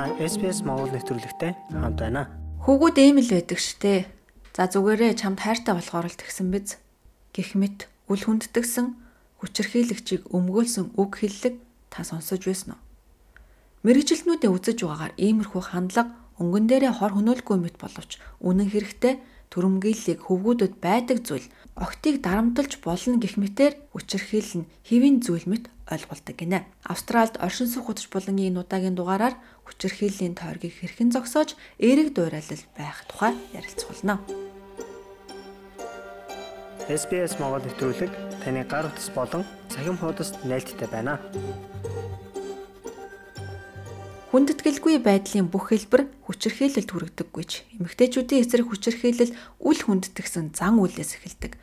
Та SBS Монгол нэвтрүүлэгтэй хамт байна. Хүүгүүд ийм л байдаг штэ. За зүгээрээ чамд хайртай болохоор л тэгсэн биз. Гэх мэт үл хүнддэгсэн хүчрхийлэгчийг өмгөөлсөн үг хэллэг та сонсож байсан уу? Мэргэжилтнүүдээ үзэж байгаагаар иймэрхүү хандлага өнгөн дээрээ хор хөнөөлгүй мэт боловч үнэн хэрэгтээ төрөмгийллийг хөвгүүдэд байдаг зүйл октыг дарамталж болно гэх мэтээр хүчирхийлэл нь хэвийн зүйл мэт ойлгуулдаг гинэ. Австралид оршин суух удаж булангийн энэ удаагийн дугаараар хүчирхийллийн тойргийг хэрхэн зогсоож эерэг дуурайлал байх тухай ярилцуулна. SBS Монгол нэвтрүүлэг таны гар утас болон цахим хуудасд нийлдэхтэй байна. Хүндэтгэлгүй байдлын бүх хэлбэр хүчирхийлэлд хүргэдэггүй ч эмэгтэйчүүдийн эсрэг хүчирхийлэл үл хүндэтгсэн зан үйлээс эхэлдэг.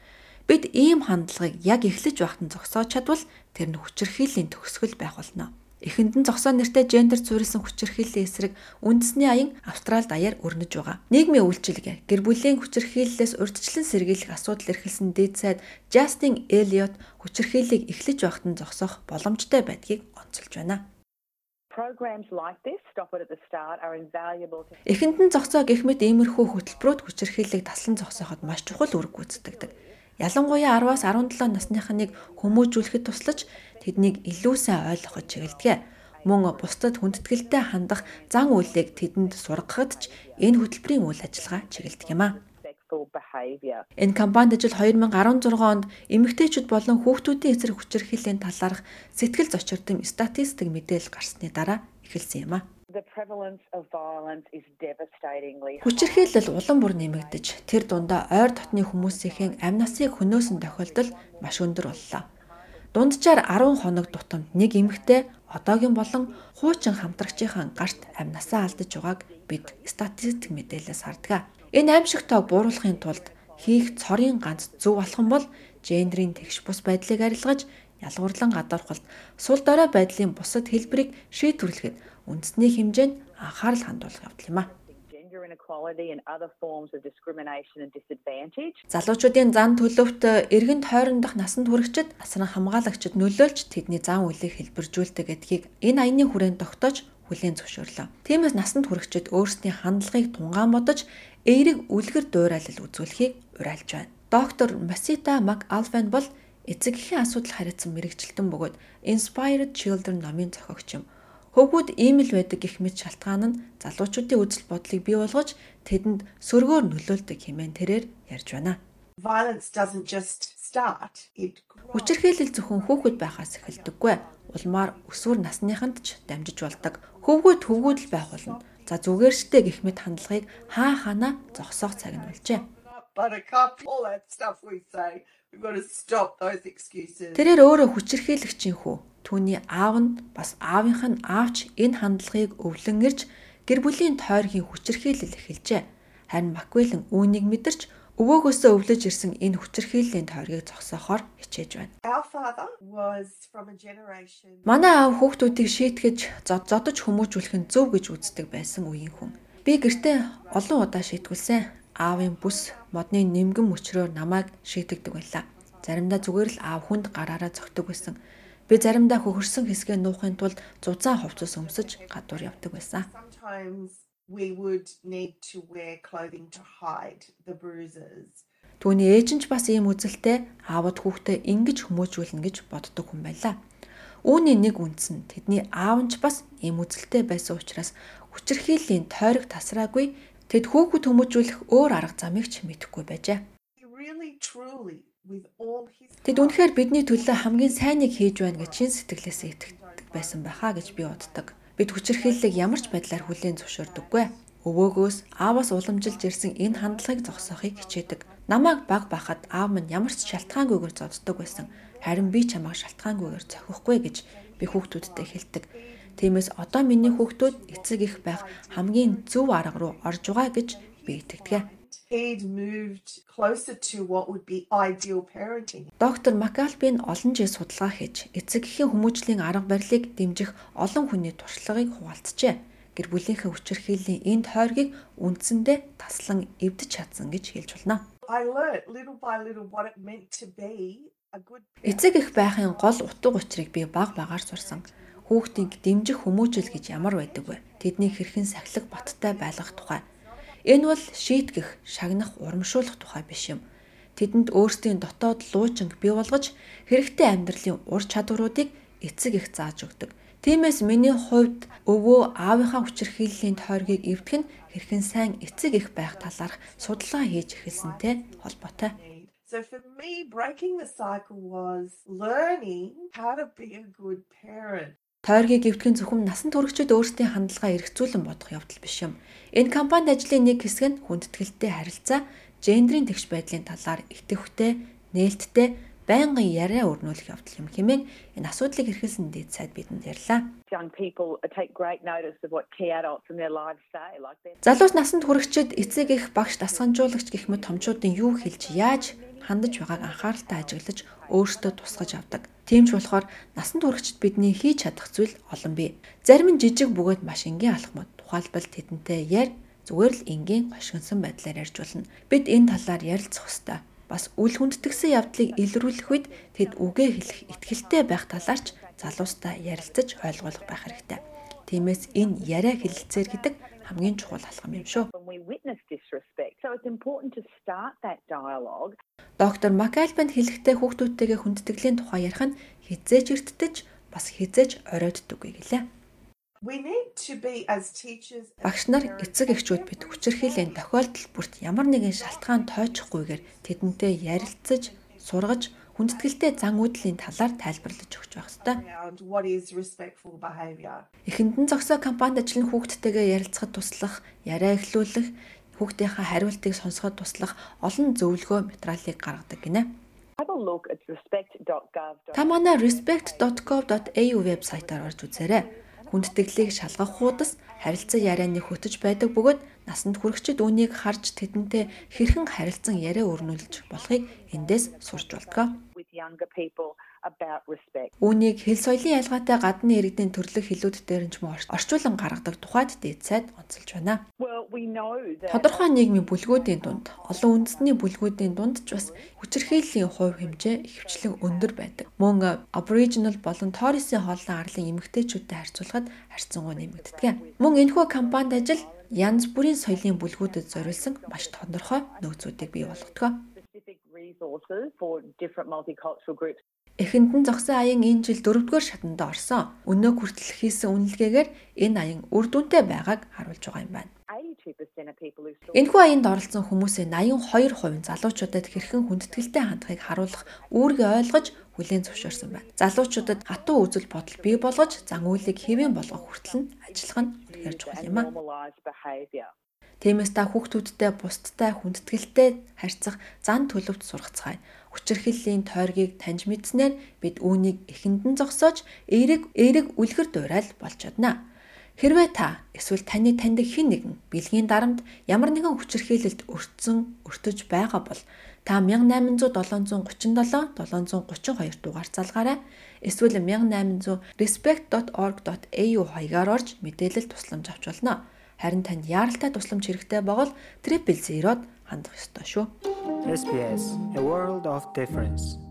Бид ийм хандлагыг яг эхлэж байхад нь зогсоож чадвал тэр нь хүчирхийллийн төгсгөл байх болно. Эхэнд нь зогсоо нэртэй гендер суурилсан хүчирхийллийн эсрэг үндэсний аян Австралид даяар өрнөж байгаа. Нийгмийн үйлчилгээ, гэр бүлийн хүчирхийллээс урьдчилан сэргийлэх асуудал эрхэлсэн дээд сайд Justin Elliot хүчирхийллийг эхлэж байхад нь зогсоох боломжтой байдгийг онцолж байна. Эхэнд нь зогсоо гэх мэт иймэрхүү хөтөлбөрүүд хүчирхийллийг таслан зогсооход маш чухал үүрэг гүйцэтгэдэг. Ялангуяа 10-аас 17 насныхныг хүмүүжүүлэхэд туслаж тэднийг илүү сайн ойлгоход чиглэдэг. Мөн бусдад хүндэтгэлтэй хандах зан үйлийг тэдэнд сургахад ч энэ хөтөлбөрийн үйл ажиллагаа чиглэдэг юм а. Энэ компанид жил 2016 онд эмэгтэйчүүд болон хүүхдүүдийн эсрэг хүчирхийллийн талаарх сэтгэл зочирдсон статистик мэдээлэл гарсны дараа эхэлсэн юм а. Хүчирхийлэл улам бүр нэмэгдэж тэр дундаа ойр дотны хүмүүсийн амь насыг хөнөөсөн тохиолдол маш өндөр боллоо. Дунджаар 10 хоног тутамд нэг эмэгтэй одоогийн болон хуучин хамтрагчийн гарт амь насаа алдаж байгааг бид статистик мэдээлэлээс харддаг. Энэ аимшиг тоог бууруулахын тулд хийх цорын ганц зөв алхам бол гендрийн тэгш бус байдлыг арилгаж ялгуурлан гадуурхалт сул дорой байдлын бусад хэлбэрийг шийдвэрлэхэд үндэсний хэмжээнд анхаарал хандуулах явдал юм а. Залуучуудын зан төлөвт эргэн тойрондох насанд хүрэгчид насран хамгаалагчид нөлөөлж тэдний зан үйлийг хэлбэржүүлдэг гэдгийг энэ аяны хүрээнд тогтоож хүлээн зөвшөөрлөө. Тиймээс насанд хүрэгчид өөрсдийн хандлагыг тунгаан бодож эерэг үлгэр дуурайлал үзүүлэхийг уриалж байна. Доктор Масита Мак Алфен бол эцэг эхийн асуудал хариуцсан мэрэгчлэлтэн бөгөөд Inspired Children номын зохиогч юм. Хөвгүүд ийм л байдаг гэх мэт шалтгаан нь залуучуудын үзэл бодлыг бий болгож тэдэнд сөргөөр нөлөөлдөг хэмээн тэрээр ярьж байна. Violence doesn't just. Хүчирхийлэл зөвхөн хүүхэд байхаас эхэлдэггүй. Улмаар өсвөр насныханд ч дамжиж болдог. Хөвгүүд хөвгүүд л байх болно. За зүгээр штэ гэх мэт хандлагыг хаа хана зогсоох цаг нь болжээ. Тэрээр өөрөө хүчирхийлэгчийн хүү. Түүний аав нь бас аавынх нь аавч энэ хандлагыг өвлөн ирж гэр бүлийн тойргийн хүчирхийлэл эхэлжээ. Харин Маквелэн үүнийг мэдэрч өвөөгөөсөө өвлөж ирсэн энэ хүчирхийллийн тойргийг зогсоохоор хичээж байна. Манай аав хүүхдүүдийг шийтгэж зодож хүмүүжүүлэх нь зөв гэж үздэг байсан үеийн хүн. Би гэртээ олон удаа шийтгүүлсэн. Аавын бүс модны нэмгэн мөчрөөр намайг шийтгдэг байлаа. Заримдаа зүгээр л аав хүнд гараараа зогтөг байсан. Би заримдаа хөхөрсөн хэсгээ нуухын тулд зузаан хувцас өмсөж гадуур явдаг байсан. We would need to wear clothing to hide the bruises. Түүний ээж нь ч бас ийм үзэлтэй аавд хүүхдээ ингэж хүмүүжүүлнэ гэж боддог хүн байлаа. Үүний нэг үндэс нь тэдний аав нь ч бас ийм үзэлтэй байсан учраас хүчирхийллийн тойрог тасраагүй тэд хүүхэд хүмүүжүүлэх өөр арга замыг ч мэдэхгүй байжээ. Тэд үнэхээр бидний төлөө хамгийн сайныг хийж байна гэж чин сэтгэлээсээ итгэдэг байсан байхаа гэж би боддог. Бид хүчирхийллийг ямар ч байдлаар хүлээн зөвшөөрдөггүй. Өвөөгөөс ааваас уламжилж ирсэн энэ хандлагыг зогсоохыг хичээдэг. Намайг баг бахад аав минь ямар ч шалтгаангүйгээр зодддог байсан. Харин би чамайг шалтгаангүйгээр зохиохгүй гэж би хүүхдүүдтэй хэлдэг. Тиймээс одоо миний хүүхдүүд эцэг их байх хамгийн зөв арга руу орж байгаа гэж би итгэдэг. He'd moved closer to what would be ideal parenting. Доктор Макалбин олон жил судалгаа хийж эцэг эхийн хүмүүжлийн арга барилыг дэмжих олон хүний туршлагыг хуваалцжээ. Гэр бүлийнхээ хүчирхийллийн энэ тойргийг үндсэндээ таслан эвдэж чадсан гэж хэлж болно. Эцэг их байхын гол утга учирыг би баг багаар сурсан. хүүхдийг дэмжих хүмүүжил гэж ямар байдаг вэ? Тэднийг хэрхэн сахилах баттай байлгах тухай. Энэ бол шийтгэх, шагнах, урамшуулах тухай биш юм. Тэдэнд өөрсдийн дотоод луучинг бий болгож хэрэгтэй амьдралын ур чадваруудыг эцэг их зааж өгдөг. Тиймээс миний хувьд өвөө аавынхаа хүчирхийллийн тойргийг эвдэх нь хэрхэн сайн эцэг их байх талаарх судалгаа хийж эхэлсэнтэй холбоотой. So for me, breaking the cycle was learning how to be a good parent. Тойргийг эвтгэн зөвхөн насан туршид өөрсдийн хандлагаа эргцүүлэн бодох явдал биш юм. Энэ компанид ажлын нэг хэсэг нь хүндэтгэлтэй харилцаа, гендрийн тэгш байдлын талаар итгэвхтэй, нээлттэй байнгын яриа өрнүүлэх явдал юм хэмээн энэ асуудлыг эрхэлсэн дээд сайд бидэнд ярьлаа. Залуус насанд хүрэхчид эцэг их багш дасганжуулагч гэх мэт томчуудын юу хэлж яаж хандаж байгааг анхааралтай ажиглаж өөртөө тусгаж авдаг. Тийм ч болохоор насанд хүрэхчид бидний хийж чадах зүйл олон бий. Зарим нь жижиг бөгөөд маш энгийн алхмууд тухайлбал тэдэнтэй ярь зүгээр л энгийн гошгонсон байдлаар ярьж болно. Бид энэ талаар ярилцах ёстой бас үл хүндэтгсэн явдлыг илрүүлэх үед тэд үгээ хэлэх ихтгэлтэй байх талаарч залуустай ярилцаж ойлгуулах байх хэрэгтэй. Тиймээс энэ яриа хэлэлцээр гэдэг хамгийн чухал алхам юм шүү. Доктор Макальбанд хэлэхдээ хүүхдүүдтэйгээ хүндтгэлийн тухай ярих нь хизээж эртдэж бас хизээж оройтдаггүй гэлээ. Багш нар эцэг эхчүүд бид хүчирхийллийн тохиолдол бүрт ямар нэгэн шалтгаан тойчихгүйгээр тэдэнтэй ярилцаж, сургаж, хүндэтгэлтэй зан үйдлийн талаар тайлбарлаж өгч байх ёстой. Эхэндэн зогсоо компанид ажиллан хүүхдтэйгээ ярилцахад туслах, яриа эхлүүлэх, хүүхдийнхээ хариултыг сонсоход туслах олон зөвлөгөө материалыг гаргадаг гинэ. Та манай respect.gov.au вебсайтаар орж үзээрэй хүндэтгэлийг шалгах хуудас харилцан ярианы хөтөж байдаг бөгөөд насанд хүрэгчид үүнийг харж тэдэнтэй хэрхэн харилцан яриа өрнүүлж болохыг эндээс сурч болдог. Үүнийг хэл соёлын ялгаатай гадны иргэдийн төрлөх хэлүүд дээр нь ч мөн орчуулан гаргадаг тухайд дээд сайд онцолж байна. Тодорхой нийгмийн бүлгүүдийн дунд олон үндэсний бүлгүүдийн дунд ч бас хүчирхийллийн хувь хэмжээ ихэвчлэн өндөр байдаг. Мөн Aboriginal болон Torres хооллон арлын эмэгтэйчүүдтэй харьцуулахад харьцангуй нэмэгддэг. Мөн энэхүү компанид ажил янз бүрийн соёлын бүлгүүдэд зориулсан маш тодорхой нөөцүүдийг бий болгодог. Эхэнд нь зогсон аян энэ жил 4-р шатанд орсон. Өнөө хүртэл хийсэн үнэлгээгээр энэ аян үр дүнтэй байгааг харуулж байгаа юм байна. Энэхүү аянд оролцсон хүмүүсийн 82% нь залуучуудад хэрхэн хүндэтгэлтэй хандахыг харуулах үүргээ ойлгож хүлээн зөвшөөрсөн байна. Залуучуудад хатуу үзэл бодол бий болгож зан үйлийг хэвэн болгох хүртэл нь ажиллах нь үнэхээр чухал юм аа. Тиймээс та хүүхдүүдтэй бусдтай хүндэтгэлтэй харьцах зан төлөвт сургацгаая. Хүчирхийллийн тойргийг таньж мэдснээр бид үүнийг эхэндэн зогсоож эерэг эерэг үлгэр дуурайл болж чадна. Хэрвээ та эсвэл таны таньдаг хэн нэгэн бэлгийн дарамт ямар нэгэн хүчирхийлэлд өртсөн өртөж байгаа бол та 1800 737 732 дугаар залгаарай эсвэл 1800 respect.org.au хаягаар орж мэдээлэл тусламж авч болно. Харин танд яаралтай тусламж хэрэгтэй бол 000-д хандах ёстой шүү. SPS A World of Difference